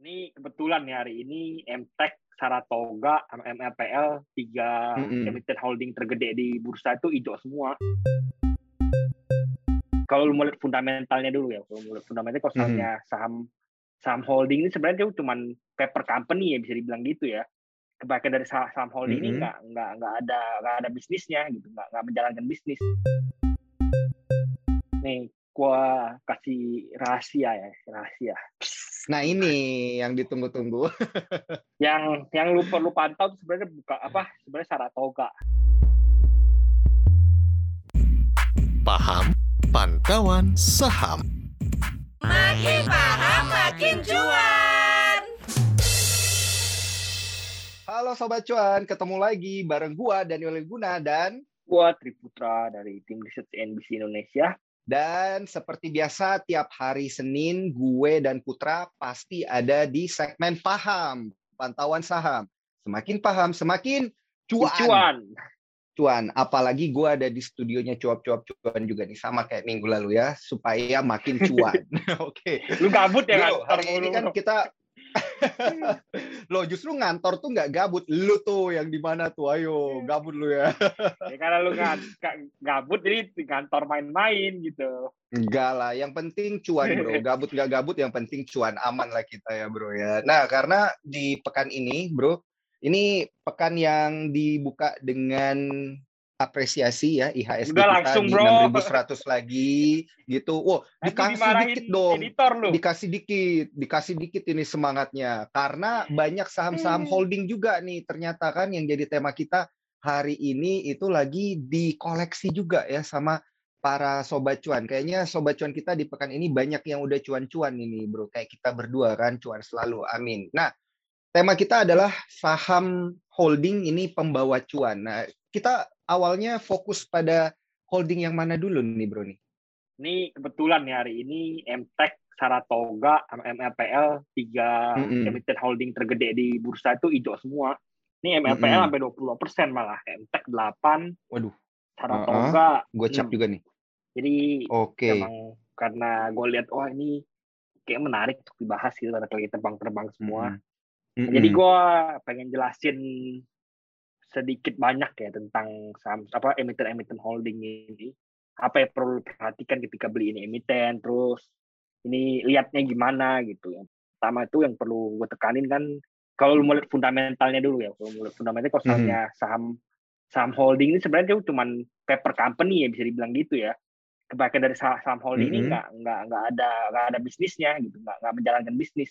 Ini kebetulan nih hari ini MTEK, Saratoga, MLPL, tiga Mm-mm. emiten holding tergede di bursa itu hijau semua. Kalau lu mau lihat fundamentalnya dulu ya, kalau mau lihat fundamentalnya kalau misalnya saham saham holding ini sebenarnya itu cuma paper company ya bisa dibilang gitu ya. Kebanyakan dari saham, holding ini Mm-mm. nggak nggak nggak ada nggak ada bisnisnya gitu, nggak nggak menjalankan bisnis. Nih, gua kasih rahasia ya, rahasia. Nah ini yang ditunggu-tunggu. yang yang lu perlu pantau tuh sebenarnya buka apa sebenarnya Saratoga Paham Pantauan Saham. Makin paham makin cuan. Halo Sobat Cuan, ketemu lagi bareng gua Daniel Guna dan gua Triputra dari tim riset NBC Indonesia dan seperti biasa tiap hari Senin gue dan Putra pasti ada di segmen paham pantauan saham. Semakin paham semakin cuan. cuan Cuan. Apalagi gue ada di studionya cuap-cuap cuan juga nih sama kayak minggu lalu ya supaya makin cuan. Oke. lu gabut ya kan hari ini kan kita Loh justru ngantor tuh nggak gabut. Lu tuh yang di mana tuh? Ayo, gabut lu ya. ya, karena lu ga- gabut jadi di kantor main-main gitu Enggak lah, yang penting cuan bro. Gabut nggak gabut, yang penting cuan aman lah kita ya bro ya. Nah karena di pekan ini bro, ini pekan yang dibuka dengan apresiasi ya IHSG Udah kita langsung, di bro. 6100 lagi gitu. Wow, dikasih dikit dong. editor lu Dikasih dikit, dikasih dikit ini semangatnya. Karena banyak saham-saham Hmm. holding juga nih ternyata kan yang jadi tema kita hari ini itu lagi dikoleksi juga ya sama para sobat cuan. Kayaknya sobat cuan kita di pekan ini banyak yang udah cuan-cuan ini, Bro. Kayak kita berdua kan cuan selalu. Amin. Nah, tema kita adalah saham holding ini pembawa cuan. Nah, kita awalnya fokus pada holding yang mana dulu nih, Bro nih? ini kebetulan nih hari ini MTEK, Saratoga, MLPL, tiga Mm-mm. emiten holding tergede di bursa itu hijau semua. Ini MLPL Mm-mm. sampai 20 persen malah, MTEK 8, Waduh, Saratoga. gue cap Hmm. juga nih. Jadi Oke. emang karena gue lihat wah ini kayak menarik untuk dibahas gitu karena lagi terbang-terbang semua. Mm-mm. Jadi gue pengen jelasin sedikit banyak ya tentang saham apa emiten-emiten holding ini. Apa yang perlu perhatikan ketika beli ini emiten, terus ini lihatnya gimana gitu. Yang pertama itu yang perlu gue tekanin kan kalau lu mau lihat fundamentalnya dulu ya. Kalau mau lihat fundamentalnya kalau misalnya saham saham holding ini sebenarnya itu cuma paper company ya bisa dibilang gitu ya. Kebanyakan dari saham, holding ini Mhm. nggak nggak nggak ada nggak ada bisnisnya gitu, nggak nggak menjalankan bisnis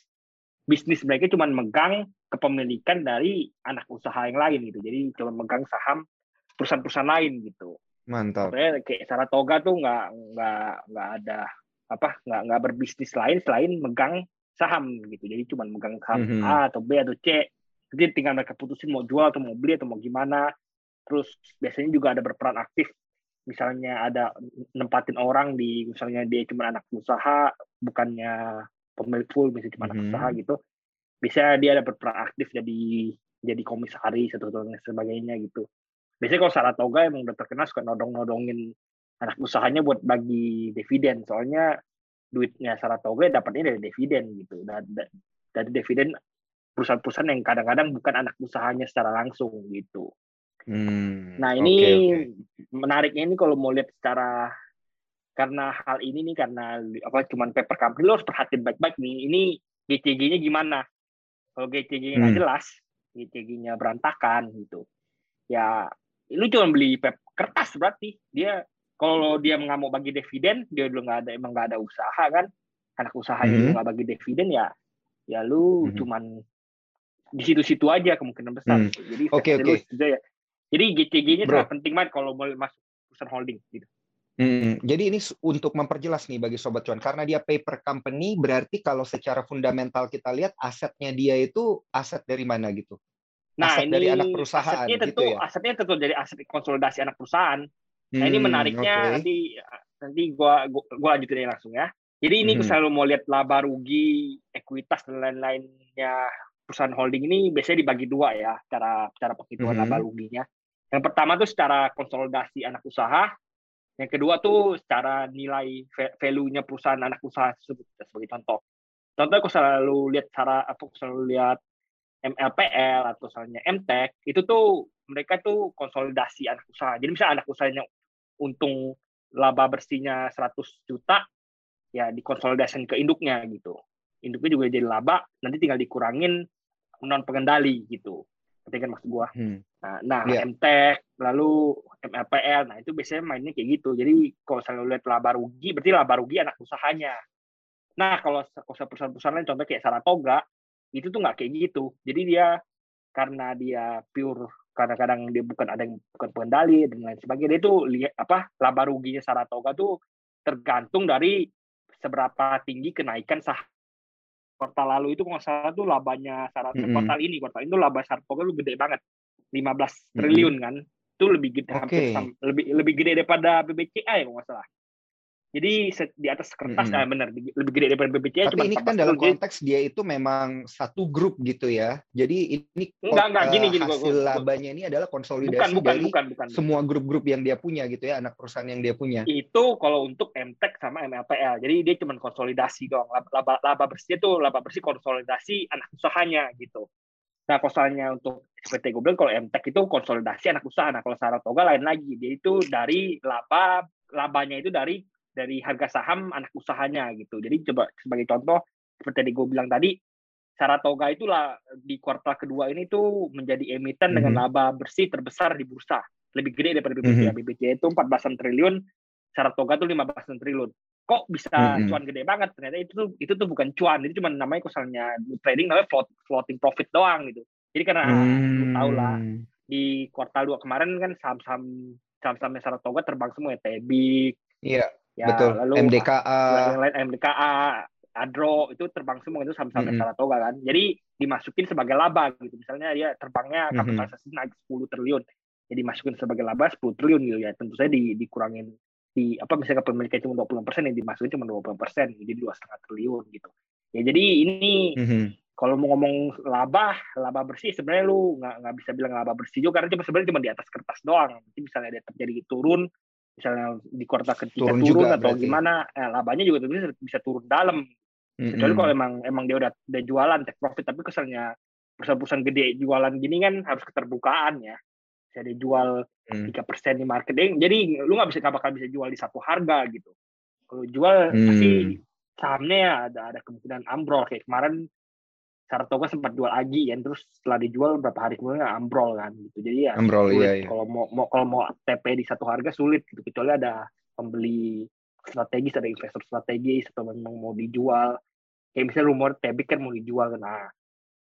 bisnis mereka cuma megang kepemilikan dari anak usaha yang lain gitu. Jadi cuma megang saham perusahaan-perusahaan lain gitu. Mantap. Sebenarnya kayak Saratoga tuh nggak nggak nggak ada apa nggak nggak berbisnis lain selain megang saham gitu. Jadi cuma megang saham Mhm. A atau B atau C. Jadi tinggal mereka putusin mau jual atau mau beli atau mau gimana. Terus biasanya juga ada berperan aktif. Misalnya ada nempatin orang di misalnya dia cuma anak usaha bukannya pemilik full misalnya cuma anak Mhm. usaha gitu. Bisa dia ada berperan aktif jadi jadi komisaris atau dan sebagainya gitu. Biasanya kalau Saratoga emang udah terkenal suka nodong-nodongin anak usahanya buat bagi dividen. Soalnya duitnya Saratoga dapatnya dari dividen gitu. Dan da- dari dividen perusahaan-perusahaan yang kadang-kadang bukan anak usahanya secara langsung gitu. Hmm, Nah ini oke. menariknya ini kalau mau lihat secara karena hal ini nih karena apa cuman paper company lo harus perhatiin baik-baik nih ini GCG-nya gimana kalau GCG-nya nggak Hmm. jelas GCG-nya berantakan gitu ya lu cuma beli pep kertas berarti dia kalau dia nggak mau bagi dividen dia belum nggak ada emang nggak ada usaha kan anak usaha Mhm. juga nggak bagi dividen ya ya lu Mhm. cuman di situ-situ aja kemungkinan besar Hmm. jadi Oke, versi lu oke. itu ya jadi GCG-nya sangat penting banget kalau mau masuk perusahaan holding gitu Hmm, Jadi ini untuk memperjelas nih bagi sobat cuan karena dia paper company berarti kalau secara fundamental kita lihat asetnya dia itu aset dari mana gitu. Nah, Aset ini dari anak perusahaan asetnya tentu gitu ya? asetnya tentu dari aset konsolidasi anak perusahaan. Nah, ini Hmm, menariknya oke. nanti nanti gua gua, gua lanjutin langsung ya. Jadi ini Mhm. selalu mau lihat laba rugi, ekuitas dan lain-lainnya perusahaan holding ini biasanya dibagi dua ya cara cara penghitungan Mhm. laba ruginya. Yang pertama tuh secara konsolidasi anak usaha, yang kedua tuh secara nilai va- value-nya perusahaan anak usaha tersebut sebagai contoh. contoh aku selalu lihat cara aku selalu lihat MLPL atau misalnya MTech itu tuh mereka tuh konsolidasi anak usaha. Jadi misalnya anak usahanya untung laba bersihnya 100 juta, ya dikonsolidasikan ke induknya gitu. Induknya juga jadi laba, nanti tinggal dikurangin non pengendali gitu. Ngerti kan maksud gua? Hmm. Nah, nah Iya. MTech, lalu MLPL, nah itu biasanya mainnya kayak gitu. Jadi kalau saya lihat laba rugi, berarti laba rugi anak usahanya. Nah, kalau kalau perusahaan-perusahaan lain, contoh kayak Saratoga, itu tuh nggak kayak gitu. Jadi dia karena dia pure kadang-kadang dia bukan ada yang bukan pengendali dan lain sebagainya dia tuh lihat apa laba ruginya Saratoga tuh tergantung dari seberapa tinggi kenaikan saham kuartal lalu itu kalau nggak salah tuh labanya Saratoga Mm-mm. kuartal ini kuartal ini tuh laba Saratoga tuh gede banget 15 triliun kan itu lebih gede hampir Oke. sam- lebih lebih gede daripada BBCA ya kalau nggak salah jadi di atas kertas Mm-mm. ah, benar di- lebih gede daripada BBCA Tapi cuma ini 14 kan dalam. Jadi- konteks dia itu memang satu grup gitu ya. Jadi ini Enggak, enggak, eh, gini, gini, gua- hasil gua- gua- labanya ini adalah konsolidasi bukan bukan dari bukan bukan semua grup-grup yang dia punya gitu ya, anak perusahaan yang dia punya. itu kalau untuk MTech sama MLPL. Jadi dia cuma konsolidasi doang. Laba, laba, laba bersih itu laba bersih konsolidasi anak usahanya gitu. Nah, kalau soalnya untuk seperti gue bilang kalau MTech itu konsolidasi anak usaha. Nah, kalau Saratoga lain lagi. Dia itu dari laba labanya itu dari dari harga saham anak usahanya gitu. Jadi coba sebagai contoh seperti tadi gue bilang tadi Saratoga itulah di kuartal kedua ini tuh menjadi emiten dengan Mhm. laba bersih terbesar di bursa. Lebih gede daripada BBCA. BBCA itu 14 triliun, Saratoga tuh 15 triliun. Kok bisa Mhm. cuan gede banget? Ternyata itu tuh itu tuh bukan cuan, itu cuma namanya misalnya trading namanya float, floating profit doang gitu. Jadi karena lu tahu lah Hmm. di kuartal 2 kemarin kan saham-saham saham-sahamnya Saratoga terbang semua ya, Tebik, Iya, ya betul. lalu MDKA. yang lain MDKA, Adro itu terbang semua itu saham-sahamnya Mm-mm. Saratoga kan. Jadi dimasukin sebagai laba gitu. Misalnya dia terbangnya kapitalisasi naik 10 triliun. Jadi masukin sebagai laba 10 triliun gitu ya. Tentu saja di, dikurangin di apa misalnya kepemilikan cuma 20 persen yang dimasukin cuma 20 persen jadi dua setengah triliun gitu. Ya jadi ini Mhm. kalau mau ngomong laba, laba bersih sebenarnya lu nggak nggak bisa bilang laba bersih juga karena cuma sebenarnya cuma di atas kertas doang. Nanti misalnya dia terjadi turun, misalnya di kuartal ketiga Turun turun, juga atau berarti. gimana, eh, labanya juga tentu bisa, turun dalam. Kecuali Mhm. kalau emang emang dia udah, udah jualan take profit, tapi kesannya perusahaan-perusahaan gede jualan gini kan harus keterbukaan ya. Bisa dijual Hmm. tiga persen di marketing, jadi lu nggak bisa nggak bakal bisa jual di satu harga gitu. Kalau jual pasti Hmm. sahamnya ya ada ada kemungkinan ambrol kayak kemarin Saratoga sempat jual Agi kan terus setelah dijual berapa hari kemudian ambrol kan gitu jadi ya Ambrol, sulit. iya, iya. kalau mau, mau kalau mau TP di satu harga sulit gitu kecuali ada pembeli strategis ada investor strategis atau memang mau dijual kayak misalnya rumor Tebik kan mau dijual kan nah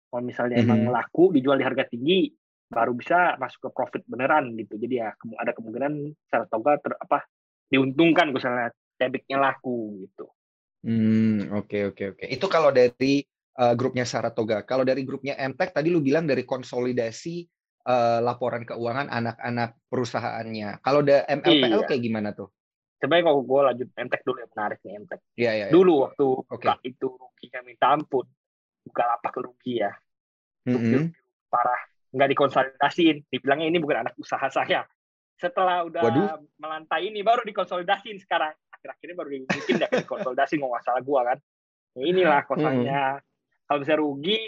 kalau misalnya emang Mhm. laku dijual di harga tinggi baru bisa masuk ke profit beneran gitu jadi ya ada kemungkinan Saratoga ter, apa diuntungkan misalnya Tebiknya laku gitu Hmm, oke oke oke. Itu kalau dari uh, grupnya Saratoga. Kalau dari grupnya MTech tadi lu bilang dari konsolidasi uh, laporan keuangan anak-anak perusahaannya. Kalau ada MLPL Iya. kayak gimana tuh? sebenarnya kalau gue lanjut MTech dulu yang menarik nih MTech Iya iya. iya. dulu waktu buka itu ruginya minta ampun buka lapak rugi ya rugi, Mhm. rugi parah nggak dikonsolidasiin dibilangnya ini bukan anak usaha saya setelah udah Waduh. melantai ini baru dikonsolidasiin sekarang akhir-akhirnya baru mungkin nggak dikonsolidasi nggak masalah gua kan ya inilah kosannya kalau bisa rugi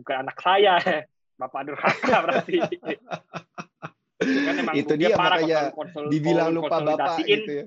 bukan anak saya bapak durhaka berarti kan emang Itu dia parah makanya konsol- Dibilang lupa bapak gitu ya.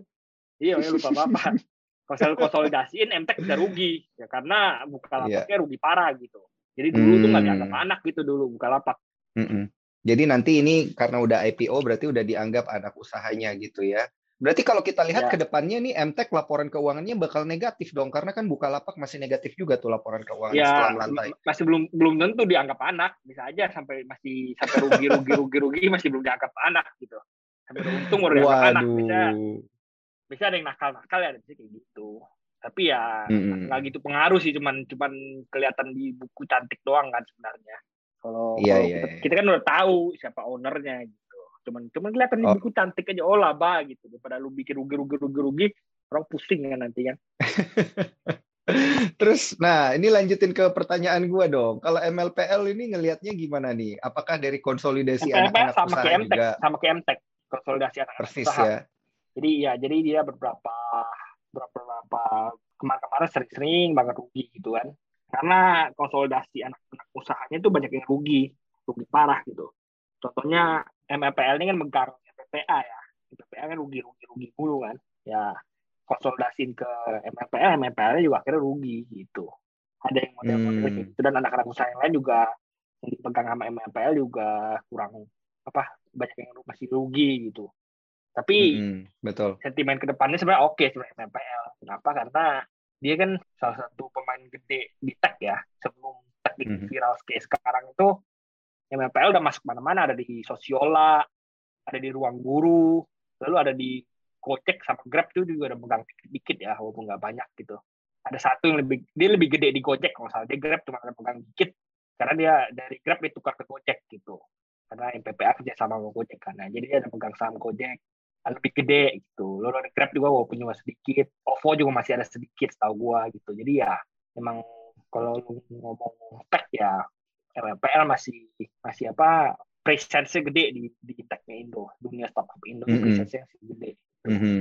Iya, ya lupa bapak. Kalau konsolidasiin, MTech bisa rugi. Ya, karena buka Iya. lapaknya rugi parah gitu. Jadi dulu tuh nggak Hmm. dianggap anak gitu dulu buka lapak. Mm-mm. Jadi nanti ini karena udah IPO berarti udah dianggap anak usahanya gitu ya. Berarti kalau kita lihat Ya. ke depannya nih MTech laporan keuangannya bakal negatif dong karena kan Bukalapak masih negatif juga tuh laporan keuangan Ya setelah melantai. masih belum belum tentu dianggap anak. Bisa aja sampai masih sampai rugi rugi rugi rugi masih belum dianggap anak gitu. Sampai untung baru dianggap anak. Bisa bisa ada yang nakal nakal ya bisa kayak gitu. Tapi ya Mm-mm. nggak gitu pengaruh sih cuman cuman kelihatan di buku cantik doang kan sebenarnya. Kalau kalau iya, kita, iya. kita kan udah tahu siapa ownernya gitu. Cuman cuman kelihatan di Oh. buku cantik aja oh laba gitu. Daripada lu bikin rugi rugi rugi rugi orang pusing kan nanti kan. Terus, nah ini lanjutin ke pertanyaan gua dong. Kalau MLPL ini ngelihatnya gimana nih? Apakah dari konsolidasi anak-anak sama usaha MTech, juga sama MTech konsolidasi anak persis usaha. ya? Jadi ya jadi dia beberapa beberapa kemarin-kemarin sering-sering banget rugi gitu kan. karena konsolidasi anak-anak usahanya itu banyak yang rugi rugi parah gitu contohnya MLPL ini kan megang MPPA ya MPPA kan rugi rugi rugi mulu kan ya konsolidasiin ke MLPL MLPL juga akhirnya rugi gitu ada yang model-model Hmm. gitu dan anak-anak usaha yang lain juga yang dipegang sama MLPL juga kurang apa banyak yang masih rugi gitu tapi Mm-mm, betul. sentimen ke depannya sebenarnya oke sebenarnya MPL. Kenapa? Karena dia kan salah satu pemain gede di tech ya. Sebelum tech Mhm. viral kayak sekarang itu, MPL udah masuk mana-mana. Ada di Sosiola, ada di Ruang Guru, lalu ada di Gojek sama Grab itu juga udah megang dikit-dikit ya, walaupun nggak banyak gitu. Ada satu yang lebih, dia lebih gede di Gojek kalau salah. Dia Grab cuma ada megang dikit, karena dia dari Grab tukar ke Gojek gitu. Karena MPPA kerja sama sama Gojek. Nah, jadi dia ada megang saham Gojek lebih gede gitu. Lo dari Grab juga walaupun cuma sedikit, OVO juga masih ada sedikit setahu gua gitu. Jadi ya memang kalau ngomong tech ya MLPL masih masih apa presence-nya gede di di tech-nya Indo, dunia startup Indo Mm-mm. presence-nya masih gede. Mhm.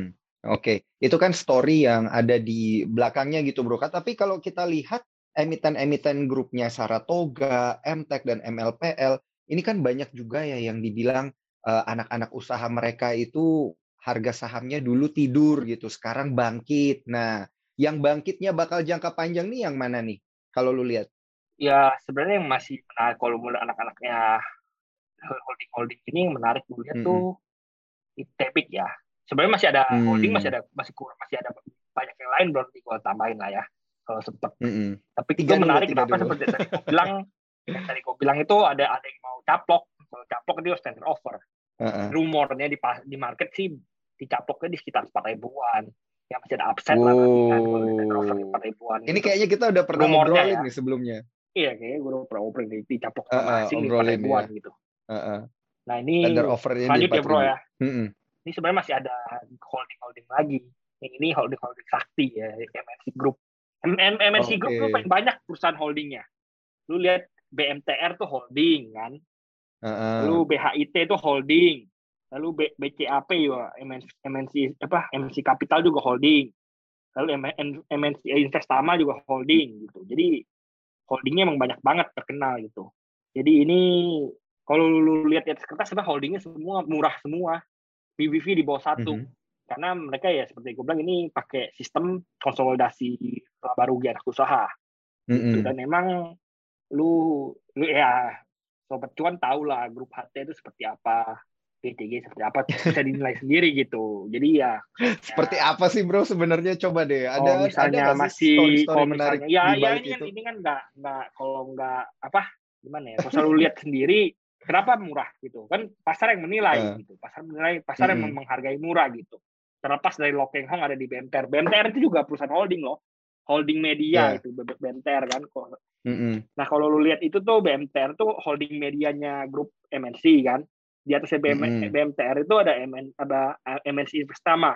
Oke, itu kan story yang ada di belakangnya gitu, Bro. Tapi kalau kita lihat emiten-emiten grupnya Saratoga, MTech dan MLPL, ini kan banyak juga ya yang dibilang eh, anak-anak usaha mereka itu harga sahamnya dulu tidur gitu, sekarang bangkit. Nah, yang bangkitnya bakal jangka panjang nih yang mana nih? Kalau lu lihat. Ya sebenarnya yang masih menarik kalau mulai anak-anaknya holding-holding ini yang menarik gue lihat Mm-mm. tuh Itebik ya. Sebenarnya masih ada Hmm. holding masih ada masih kurang masih ada banyak yang lain belum gue tambahin lah ya kalau sempet Mm-mm. tapi itu Tiga dulu, menarik tiga kenapa dulu. seperti tadi gue bilang yang tadi gue bilang itu ada ada yang mau caplok kalau caplok dia standard offer Heeh. rumornya di pas- di market sih dicaploknya di sekitar empat ribuan ya masih ada upside lah berarti kan standard offer empat ribuan Ini gitu. kayaknya kita udah pernah ngobrolin ya. nih sebelumnya. Iya kayaknya gue udah pernah opening di dicaplok Heeh, sama asing di empat obrolin ribuan ya. gitu Heeh. nah ini di lanjut ya bro 4000. ya Mm-mm. ini sebenarnya masih ada holding holding lagi yang ini holding holding sakti ya MNC Group M- M- MNC Group tuh banyak perusahaan holdingnya lu lihat BMTR tuh holding kan Heeh. lalu BHIT itu holding lalu B- BCAP juga MNC, MNC apa MNC Capital juga holding lalu MNC Investama juga holding gitu jadi holdingnya emang banyak banget terkenal gitu jadi ini kalau lu lihat di atas kertas sebenarnya holdingnya semua murah semua BBV di bawah satu Mhm. karena mereka ya seperti gue bilang ini pakai sistem konsolidasi laba rugi anak usaha gitu. Mm-mm. dan memang lu lu ya sobat cuan tahu lah grup HT itu seperti apa PTG seperti apa bisa dinilai sendiri gitu jadi ya Seperti apa sih bro sebenarnya coba deh. Ada kalau misalnya ada masih story-story kalau menarik misalnya ya ya ini kan ini kan nggak nggak kalau nggak apa gimana ya kalau selalu lihat sendiri kenapa murah gitu kan pasar yang menilai Eh. gitu pasar menilai pasar yang Mm-mm. menghargai murah gitu terlepas dari Lokeng Hong ada di BMTR BMTR itu juga perusahaan holding loh holding media Ya. itu BMTR kan Kok- Mm-mm. Nah kalau lu lihat itu tuh BMTR tuh holding medianya grup MNC kan. Di atasnya BM, Mm-mm. BMTR itu ada MN, ada eh, MNC Investama.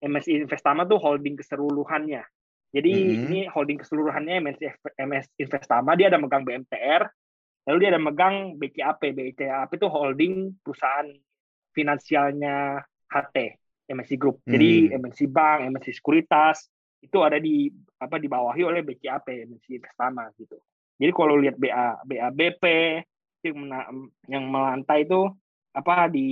MNC Investama tuh holding keseluruhannya. Jadi Mm-mm. ini holding keseluruhannya MNC MS Investama dia ada megang BMTR, lalu dia ada megang BCAP. BCAP itu holding perusahaan finansialnya HT, MNC Group. Jadi Hmm. MNC Bank, MNC Sekuritas itu ada di apa dibawahi oleh BCAP, MNC Investama gitu. Jadi kalau lihat BA BABP yang melantai itu apa di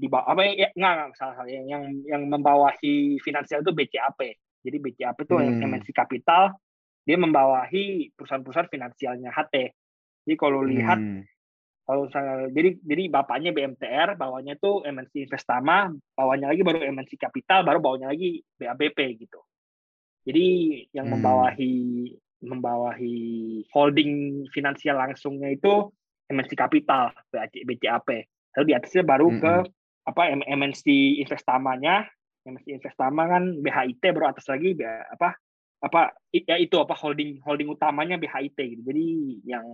di bawah apa ya enggak, enggak salah salah yang yang yang membawahi finansial itu BCAP. Jadi BCAP itu Hmm. MNC Capital dia membawahi perusahaan-perusahaan finansialnya HT. Jadi kalau lihat Hmm. kalau saya jadi jadi bapaknya BMTR, bawahnya tuh MNC Investama, bawahnya lagi baru MNC Capital, baru bawahnya lagi BABP gitu. Jadi yang Hmm. membawahi membawahi holding finansial langsungnya itu MNC Capital, BCAP. Lalu di atasnya baru ke Mm-mm. apa M- MNC Investama-nya, MNC Investama kan BHIT baru atas lagi apa apa ya itu apa holding holding utamanya BHIT gitu. Jadi yang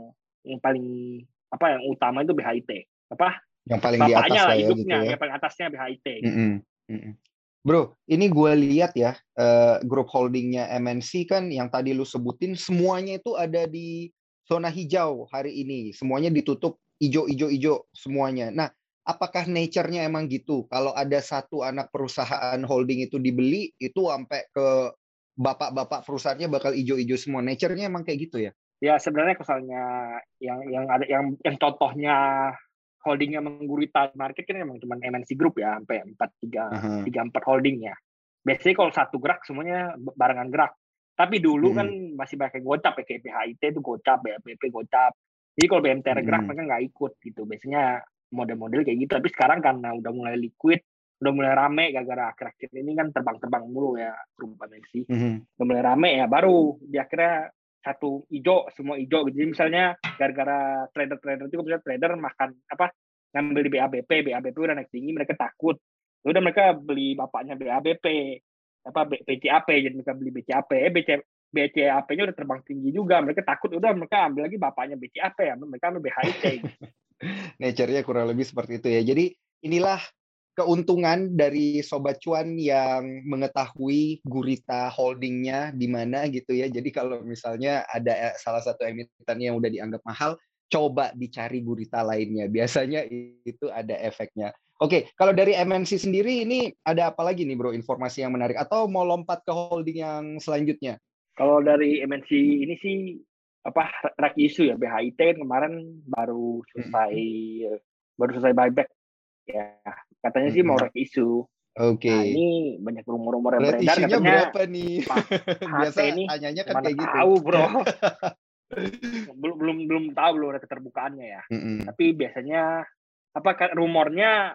yang paling apa yang utama itu BHIT. Apa? Yang paling di atas Bapaknya lah ya gitu ya. yang paling atasnya BHIT. gitu. Mm-mm. Mm-mm. Bro, ini gue lihat ya eh, grup holdingnya MNC kan yang tadi lu sebutin semuanya itu ada di zona hijau hari ini. Semuanya ditutup hijau-hijau-hijau semuanya. Nah, apakah nature-nya emang gitu? Kalau ada satu anak perusahaan holding itu dibeli, itu sampai ke bapak-bapak perusahaannya bakal hijau-hijau semua. Nature-nya emang kayak gitu ya? Ya sebenarnya misalnya yang yang ada yang yang contohnya holdingnya menggurita market kan memang cuma MNC Group ya sampai empat tiga tiga empat holding ya. Biasanya kalau satu gerak semuanya barengan gerak. Tapi dulu Hmm. kan masih pakai gocap ya kayak PHIT itu gocap, BAPP gocap. Jadi kalau BMTR gerak Hmm. mereka nggak ikut gitu. Biasanya model-model kayak gitu. Tapi sekarang karena udah mulai liquid, udah mulai rame gara-gara akhir-akhir ini kan terbang-terbang mulu ya grup MNC Mhm. udah mulai rame ya baru di akhirnya satu hijau semua hijau gitu. Jadi misalnya gara-gara trader-trader itu misalnya trader makan apa ngambil di BABP, BABP udah naik tinggi mereka takut. Ya Udah mereka beli bapaknya BABP apa BCAP jadi mereka beli BCAP. Eh BC BCAP-nya udah terbang tinggi juga. Mereka takut udah mereka ambil lagi bapaknya BCAP ya. Mereka ambil BHIT. Nature-nya kurang lebih seperti itu ya. Jadi inilah keuntungan dari sobat cuan yang mengetahui gurita holdingnya di mana gitu ya. Jadi kalau misalnya ada eh, salah satu emiten yang udah dianggap mahal, coba dicari gurita lainnya. Biasanya itu ada efeknya. Oke, kalau dari MNC sendiri ini ada apa lagi nih bro informasi yang menarik atau mau lompat ke holding yang selanjutnya? Kalau dari MNC ini sih apa rak isu ya BHIT kan kemarin baru selesai baru selesai buyback ya katanya sih mau rak isu. Oke. Nah ini banyak rumor-rumor yang beredar katanya berapa nih? Biasa ini tanyanya kan kayak gitu. tahu bro. belum belum belum tahu belum ada keterbukaannya ya. Mm-mm. Tapi biasanya apa kan rumornya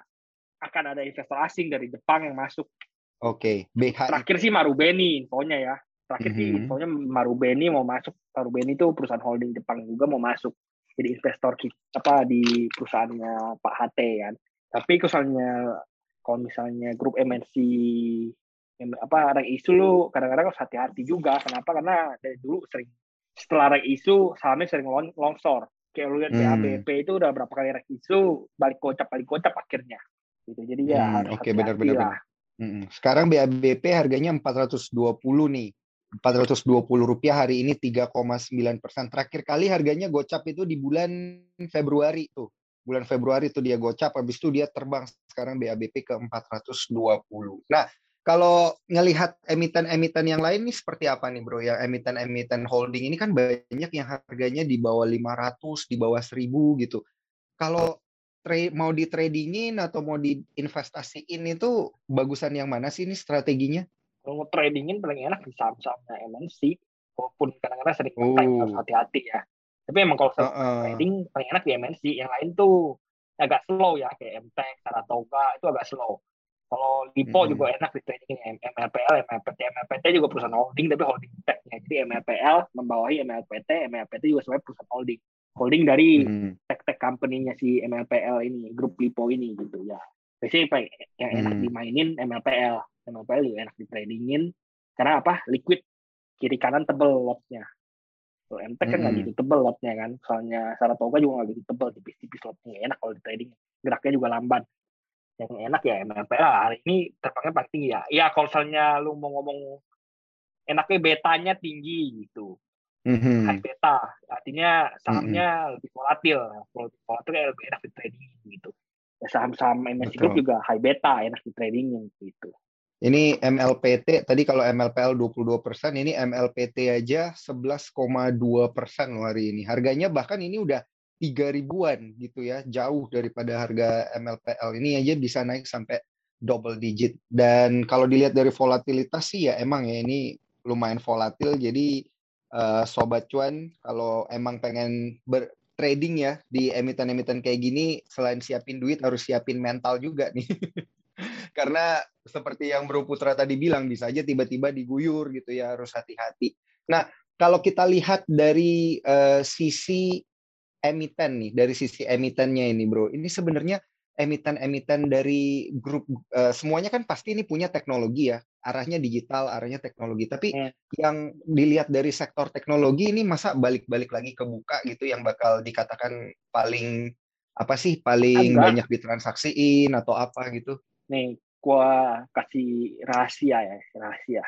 akan ada investor asing dari Jepang yang masuk. Oke, BHI. Terakhir sih Marubeni infonya ya. Terakhir sih Mhm. infonya Marubeni mau masuk. Marubeni itu perusahaan holding Jepang juga mau masuk. Jadi investor ki- apa di perusahaannya Pak HT kan. Tapi misalnya kalau misalnya grup MNC apa rank isu lu kadang-kadang harus hati-hati juga. Kenapa? Karena dari dulu sering setelah rank isu sahamnya sering long, longsor. Kayak lu lihat Hmm. BABP itu udah berapa kali rank isu balik kocap balik kocap akhirnya. Gitu. Jadi ya Hmm, harus oke, hati-hati benar-benar, lah. Mm-mm. Sekarang BABP harganya 420 nih. 420 rupiah hari ini 3,9 persen. Terakhir kali harganya gocap itu di bulan Februari tuh. Bulan Februari tuh dia gocap, habis itu dia terbang sekarang BABP ke 420. Nah, kalau ngelihat emiten-emiten yang lain nih seperti apa nih bro? Yang emiten-emiten holding ini kan banyak yang harganya di bawah 500, di bawah 1000 gitu. Kalau mau di tradingin atau mau diinvestasiin itu bagusan yang mana sih ini strateginya? Kalau mau tradingin paling enak di saham-sahamnya MNC. Walaupun kadang-kadang sering kontak harus hati-hati ya. Tapi emang kalau sering Heeh. trading paling enak di MNC. Yang lain tuh agak slow ya kayak MTEK, Saratoga itu agak slow. Kalau Lipo Mm-mm. juga enak di trading MLPL, MLPT, MLPT juga perusahaan holding tapi holding tech ya. Jadi MLPL membawahi MLPT, MLPT juga sebenarnya perusahaan holding. Holding dari Hmm. tech-tech company-nya si MLPL ini, grup Lipo ini gitu ya. Biasanya yang enak Hmm. dimainin MLPL. MLPL juga enak di tradingin karena apa? Liquid kiri kanan tebel lotnya. Kalau MTEK kan nggak Mm-mm. gitu tebel lotnya kan. Soalnya Saratoga juga nggak gitu tebel, tipis-tipis lotnya Nggak enak kalau di trading. Geraknya juga lambat. Yang enak ya MLPL hari ini terbangnya paling tinggi ya. Ya kalau misalnya lu mau ngomong enaknya betanya tinggi gitu Mhm. high beta artinya sahamnya lebih volatil kalau lebih volatil kayak lebih enak di trading saham-saham MNC Group juga high beta enak di trading gitu Ini MLPT tadi kalau MLPL 22%, ini MLPT aja 11,2% loh hari ini. Harganya bahkan ini udah 3 ribuan gitu ya, jauh daripada harga MLPL. Ini aja bisa naik sampai double digit. Dan kalau dilihat dari volatilitas sih ya emang ya ini lumayan volatil. Jadi eh, sobat cuan kalau emang pengen ber trading ya di emiten-emiten kayak gini selain siapin duit harus siapin mental juga nih. Karena seperti yang Bro Putra tadi bilang bisa aja tiba-tiba diguyur gitu ya harus hati-hati. Nah, kalau kita lihat dari eh, sisi emiten nih, dari sisi emitennya ini Bro, ini sebenarnya emiten-emiten dari grup eh, semuanya kan pasti ini punya teknologi ya, arahnya digital, arahnya teknologi. Tapi Hmm. yang dilihat dari sektor teknologi ini masa balik-balik lagi ke buka gitu yang bakal dikatakan paling apa sih paling Enggak. banyak ditransaksiin atau apa gitu. nih gua kasih rahasia ya rahasia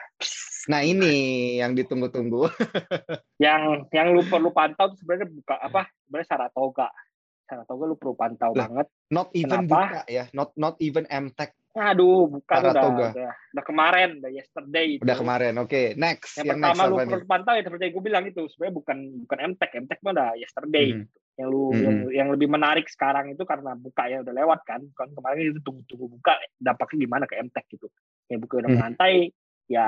Nah ini yang ditunggu-tunggu. yang yang lu perlu pantau tuh sebenarnya buka apa sebenarnya Saratoga Saratoga lu perlu pantau Lah. banget Not even Kenapa? buka ya, not not even MTech Aduh, bukan udah, Saratoga. udah, udah kemarin, udah yesterday itu. udah kemarin. Oke, next. Yang, Yang, pertama next lu perlu pantau ya seperti yang gue bilang itu sebenarnya bukan bukan MTech, MTech mah udah yesterday. Mhm. gitu. Yang lu Mhm. yang, yang lebih menarik sekarang itu karena buka ya udah lewat kan. Kan kemarin itu tunggu-tunggu buka dampaknya gimana ke MTech gitu. Yang buka udah Mhm. melantai ya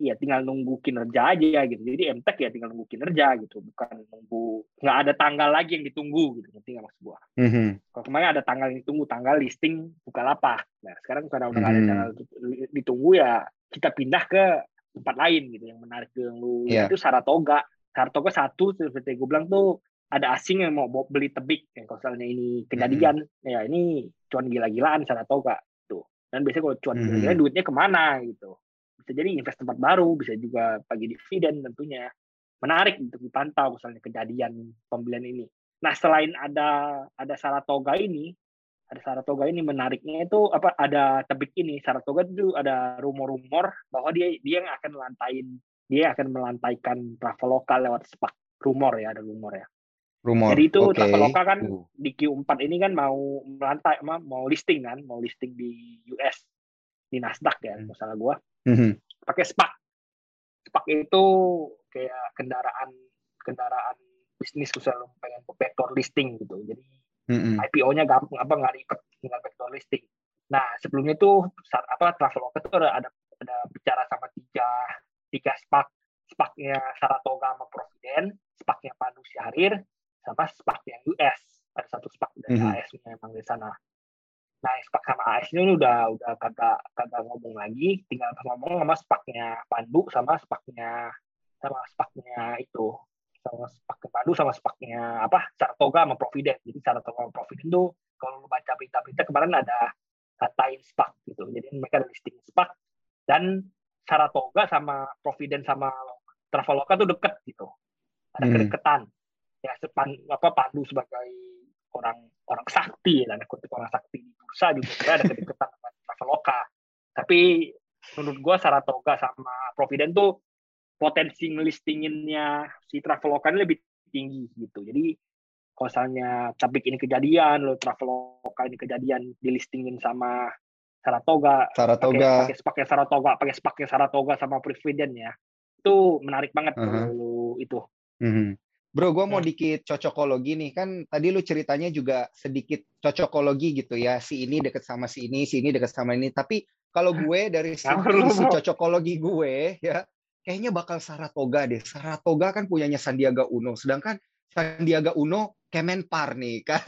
ya tinggal nunggu kinerja aja gitu. Jadi MTech ya tinggal nunggu kinerja gitu, bukan nunggu nggak ada tanggal lagi yang ditunggu gitu. Ngerti nggak maksud gua? Mhm. Kalau kemarin ada tanggal yang ditunggu, tanggal listing Bukalapak. Nah, sekarang karena udah nggak ada Hmm. tanggal ditunggu ya kita pindah ke tempat lain gitu. Yang menarik yang lu Iya. itu Saratoga. Saratoga satu seperti gue bilang tuh ada asing yang mau beli tebik. Yang kalau misalnya ini kejadian, ya ini cuan gila-gilaan Saratoga tuh. Dan biasanya kalau cuan Hmm. gila-gilaan duitnya ke mana gitu. Bisa jadi invest tempat baru, bisa juga bagi dividen tentunya. Menarik untuk dipantau misalnya kejadian pembelian ini. Nah, selain ada ada Saratoga ini, ada Saratoga ini menariknya itu apa ada tebik ini Saratoga itu ada rumor-rumor bahwa dia dia yang akan melantain dia akan melantaikan Traveloka lewat SPAC rumor ya ada rumor ya. Rumor. Jadi itu Oke. Traveloka kan Uh. di Q4 ini kan mau melantai ma- mau listing kan, mau listing di US di Nasdaq ya, Hmm. masalah gua Mhm. pakai SPAC. SPAC itu kayak kendaraan kendaraan bisnis khusus lu pengen vector listing gitu. Jadi Mhm. IPO-nya gampang apa nggak ribet tinggal vector listing. Nah sebelumnya tuh saat apa Traveloka tuh ada ada, ada bicara sama tiga tiga SPAC, SPAC-nya Saratoga sama Providen, SPAC-nya Pandu Syahrir, sama SPAC yang US. Ada satu SPAC dari Mhm. AS nya emang di sana. Nah SPAC sama AS nya udah udah kagak kagak ngomong lagi, tinggal ngomong sama SPAC-nya Pandu sama SPAC-nya sama SPAC-nya itu sama SPAC Pandu sama SPAC-nya apa Saratoga sama Providen. Jadi Saratoga sama Providen tuh kalau lu baca berita-berita kemarin ada katain SPAC gitu. Jadi mereka ada listing SPAC dan Saratoga sama Providen sama Traveloka tuh deket gitu. Ada Hmm. kedekatan. Ya sepan, apa Pandu sebagai orang orang sakti dan kutip orang sakti di bursa juga ada kedekatan dengan Traveloka. Tapi menurut gua Saratoga sama Providen tuh potensi ngelistinginnya si Traveloka ini lebih tinggi gitu. Jadi kalau misalnya Cabik ini kejadian, lo Traveloka ini kejadian dilistingin sama Saratoga, Saratoga. pakai pakai Saratoga, pakai pakai Saratoga sama Providen ya. Itu menarik banget kalau lu itu. Mhm. Bro, gue mau Hmm. dikit cocokologi nih. Kan tadi lu ceritanya juga sedikit cocokologi gitu ya. Si ini deket sama si ini, si ini deket sama ini. Tapi kalau gue dari si, Ngawur lu, si bro. cocokologi gue ya, kayaknya bakal Saratoga deh. Saratoga kan punyanya Sandiaga Uno. Sedangkan Sandiaga Uno Kemenpar nih kan.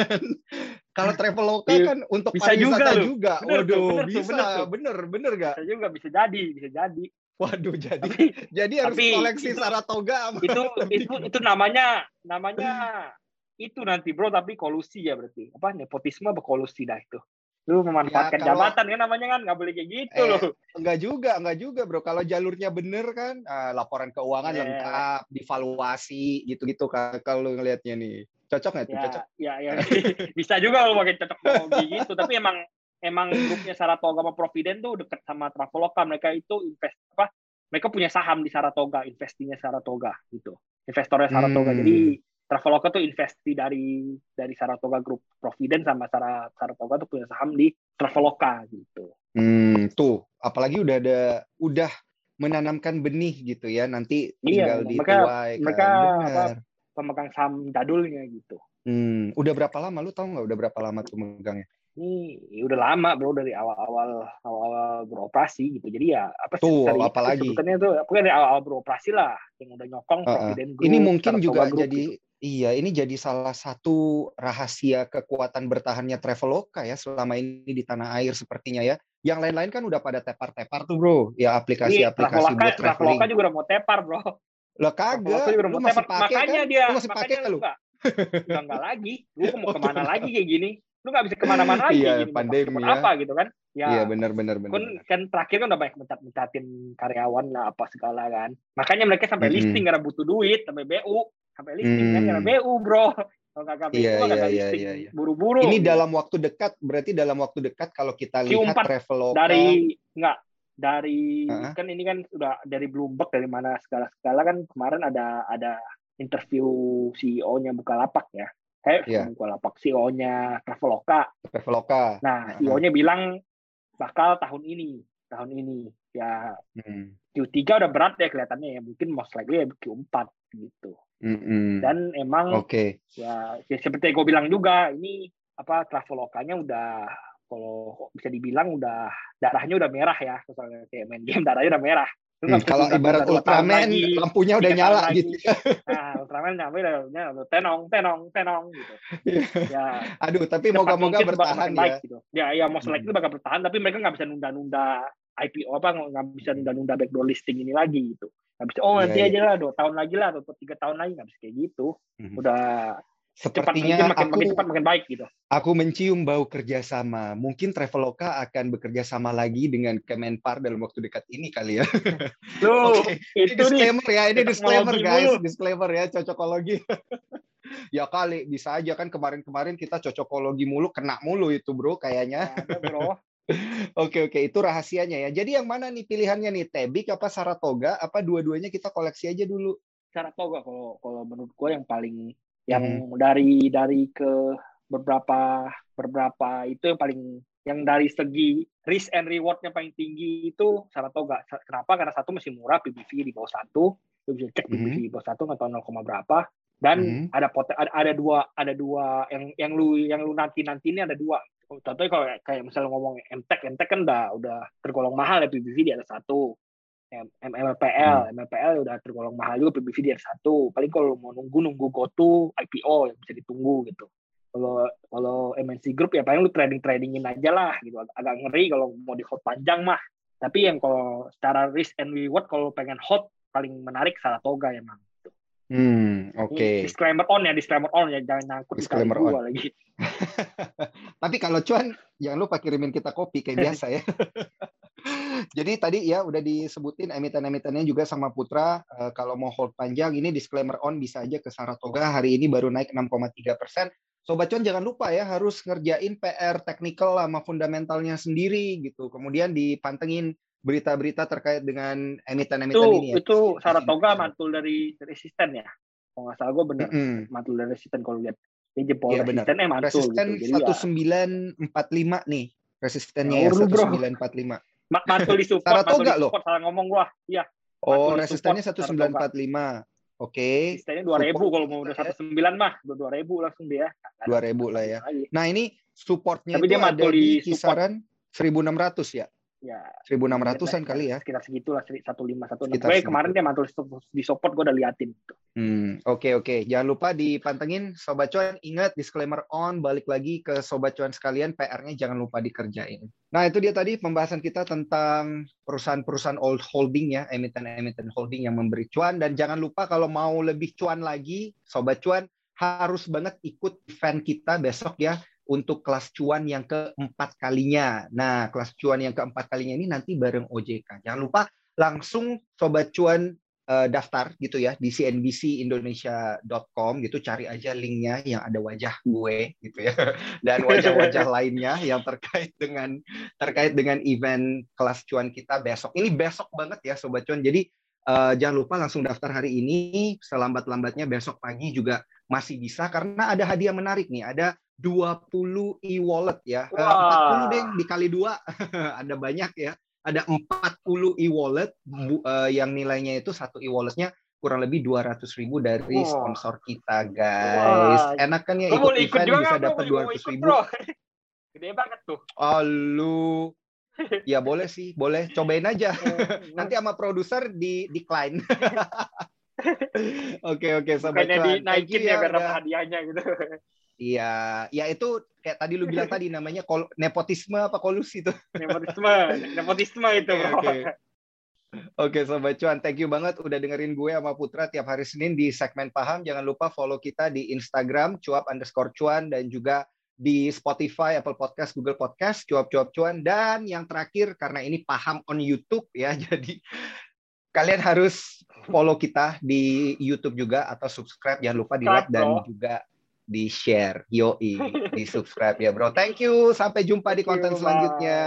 Kalau Traveloka Iya, kan untuk bisa pariwisata juga juga. Bener tuh, Waduh, bener tuh, bisa. bener tuh. Bener, bener gak? Bisa juga bisa jadi, bisa jadi. Waduh, jadi Tapi jadi harus tapi koleksi itu- Saratoga sama itu itu itu namanya namanya itu nanti bro tapi kolusi ya berarti apa nepotisme apa kolusi dah itu lu memanfaatkan Ya, kalau- jabatan kan namanya kan nggak boleh kayak gitu Eh, loh Enggak juga, enggak juga, Bro. Kalau jalurnya bener kan, ah, laporan keuangan Eh. lengkap, divaluasi, gitu-gitu kan kalau ngelihatnya nih. Cocok nggak tuh? ya Cocok. ya ya bisa juga lo pakai cocok gitu tapi emang emang grupnya Saratoga sama Providen tuh deket sama Traveloka mereka itu invest apa mereka punya saham di Saratoga investinya Saratoga gitu investornya Saratoga Hmm. jadi Traveloka tuh investi dari dari Saratoga Group Providen sama Sara- Saratoga tuh punya saham di Traveloka gitu Hmm, tuh, apalagi udah ada udah menanamkan benih gitu ya. Nanti tinggal Iya, mereka- dituai kan. mereka Benar. apa, pemegang saham jadulnya gitu Hmm, udah berapa lama lu tahu nggak udah berapa lama tuh megangnya? Ini udah lama bro dari awal-awal awal-awal beroperasi gitu jadi ya apa sih Tuh, dari apalagi. sebutannya tuh pokoknya dari awal-awal beroperasi lah yang udah nyokong Uh-uh. Providen Group, Ini mungkin juga Group jadi gitu. iya, ini jadi salah satu rahasia kekuatan bertahannya Traveloka ya selama ini di tanah air sepertinya ya. Yang lain-lain kan udah pada tepar-tepar tuh, Bro. Ya aplikasi-aplikasi Traveloka, buat Traveloka traveling. juga udah mau tepar bro Lah kagak, Traveloka lu mau masih tepar pakai makanya kan? dia Lu masih pakai makanya kan lu lu? nggak udah nggak lagi lu mau ke mana lagi kayak gini lu nggak bisa ke mana-mana lagi Iya, Mau pandemi ya. apa gitu kan ya Iya, benar benar benar. kan, kan terakhir kan udah banyak mencat-mencatin karyawan lah apa segala kan makanya mereka sampai Mm-mm. listing karena butuh duit sampai BU sampai listing kan Hmm. karena BU bro kalau nggak BU Iya, iya, iya, iya, iya. buru-buru Ini dalam waktu dekat, berarti dalam waktu dekat kalau kita lihat Q4 Traveloka dari nggak dari Heeh. kan ini kan udah dari Bloomberg dari mana segala segala kan kemarin ada ada interview CEO-nya Bukalapak ya eh Iya. Bukalapak CEO-nya Traveloka Traveloka. Nah. CEO-nya bilang bakal tahun ini, tahun ini. Ya Hmm. Q3 udah berat ya kelihatannya ya, mungkin most likely ya Q4 gitu. Mm-mm. Dan emang Oke. ya, ya seperti yang gue bilang juga, ini apa Travelokanya udah kalau bisa dibilang udah darahnya udah merah ya, misalnya kayak main game darahnya udah merah. Hmm, kalau ibarat Ultraman lagi, lampunya udah tiga nyala gitu. lagi. Nah, Ultraman nyampe udah, udah tenong, tenong, tenong gitu. Ya, Aduh, tapi moga-moga bertahan ya. baik gitu. Ya, ya most Hmm. likely bakal bertahan, tapi mereka nggak bisa nunda-nunda IPO apa nggak bisa nunda-nunda backdoor listing ini lagi gitu. Nggak bisa, oh Iya, nanti iya. aja lah dua tahun lagi lah atau tiga tahun lagi nggak bisa kayak gitu. Mhm. Udah Sepertinya makin aku makin cepat makin baik gitu. aku mencium bau kerjasama. Mungkin Traveloka akan bekerja sama lagi dengan Kemenpar dalam waktu dekat ini kali ya. Loh, Ini itu nih disclaimer ya, ini disclaimer guys, mulu. disclaimer ya, cocokologi. ya kali, bisa aja kan kemarin-kemarin kita cocokologi mulu, kena mulu itu bro kayaknya. ada bro. Oke oke, itu rahasianya ya. Jadi yang mana nih pilihannya nih, Tebik apa Saratoga? Apa dua-duanya kita koleksi aja dulu? Gak kalau kalau menurut gue yang paling yang dari dari ke beberapa beberapa itu yang paling yang dari segi risk and rewardnya paling tinggi itu Saratoga. Kenapa? Karena satu masih murah, PBV di bawah satu, lu bisa cek PBV di bawah satu tahu 0, berapa. Dan Mhm. ada poten, ada, ada dua ada dua yang yang lu yang lu nanti nanti ini ada dua. Contohnya kalau kayak- kayak misalnya ngomong MTEK, MTEK kan udah udah tergolong mahal ya PBV di atas satu. MLPL, MLPL udah tergolong mahal juga PBV di atas satu. Paling kalau mau nunggu nunggu GoTo IPO yang bisa ditunggu gitu. Kalau kalau MNC Group ya paling lu trading tradingin aja lah gitu. Ag- Agak ngeri kalau mau di hold panjang mah. Tapi yang kalau secara risk and reward kalau pengen hold paling menarik Saratoga emang. Hmm, Ini oke. Disclaimer on ya, disclaimer on ya, jangan nyangkut di kali Disclaimer gua lagi. Tapi kalau cuan, jangan lupa kirimin kita kopi kayak biasa ya. Jadi tadi ya udah disebutin emiten-emitennya juga sama Putra. Eh, kalau mau hold panjang ini disclaimer on bisa aja ke Saratoga. Hari ini baru naik 6,3 persen. Sobat cuan jangan lupa ya harus ngerjain PR technical sama fundamentalnya sendiri gitu. Kemudian dipantengin berita-berita terkait dengan emiten-emiten Itu ini ya. itu Saratoga mantul dari resisten ya. Kalau nggak salah gue bener Mm-mm. mantul dari resisten kalau lihat. Ini jempol Iya, benar. resistennya mantul Resisten gitu. Jadi ya, 1945 nih. Resistennya ya bro. 1945. Ma- mantul di support, Saratoga di loh. support, salah ngomong gua. Iya, Oh, resistennya support 1945. Oke, resistennya 2000 Support kalau mau udah 19 mah, udah 2000 langsung dia. 2000 lah ya. Nah, ini supportnya Tapi itu dia ada di di support. kisaran 1600 ya. Ya, 1600-an kali ya. Sekitar segitulah 15 16. Sekitar Gue segitu. kemarin dia mantul di support gue udah liatin. Hmm, oke oke. Jangan lupa dipantengin Sobat Cuan. Ingat disclaimer on, balik lagi ke Sobat Cuan sekalian, PR-nya jangan lupa dikerjain. Nah, itu dia tadi pembahasan kita tentang perusahaan-perusahaan old holding ya, emiten-emiten holding yang memberi cuan dan jangan lupa kalau mau lebih cuan lagi, Sobat Cuan harus banget ikut event kita besok ya untuk kelas cuan yang keempat kalinya. Nah, kelas cuan yang keempat kalinya ini nanti bareng OJK. Jangan lupa langsung Sobat Cuan eh, daftar gitu ya di cnbcindonesia.com gitu. Cari aja linknya yang ada wajah gue gitu ya. Dan wajah-wajah lainnya yang terkait dengan terkait dengan event kelas cuan kita besok. Ini besok banget ya sobat cuan. Jadi eh, jangan lupa langsung daftar hari ini. Selambat-lambatnya besok pagi juga masih bisa karena ada hadiah menarik nih. Ada 20 e-wallet ya Eh, Wah. 40 deh dikali dua ada banyak ya ada 40 e-wallet eh, yang nilainya itu satu e-walletnya kurang lebih 200 ribu dari sponsor kita guys. Wah. Enak kan ya ikut ikut event juga bisa dapat mau 200 ikut ribu. Gede banget tuh. Oh lu, ya boleh sih, boleh cobain aja. Nanti sama produser di decline. Oke oke sobat cuan. Thank you dinaikin ya udah- dapat hadiahnya gitu. Iya, ya itu kayak tadi lu bilang tadi namanya kol- nepotisme apa kolusi tuh. Nepotisme, nepotisme itu Oke, oke. Oke Sobat Cuan, thank you banget udah dengerin gue sama Putra tiap hari Senin di segmen Paham. Jangan lupa follow kita di Instagram, cuap underscore cuan, dan juga di Spotify, Apple Podcast, Google Podcast, cuap-cuap cuan. Dan yang terakhir, karena ini Paham on YouTube ya, jadi kalian harus follow kita di YouTube juga atau subscribe. Jangan lupa di like dan juga di share. Yoi, di subscribe ya bro. Thank you, sampai jumpa di you, konten bye. selanjutnya.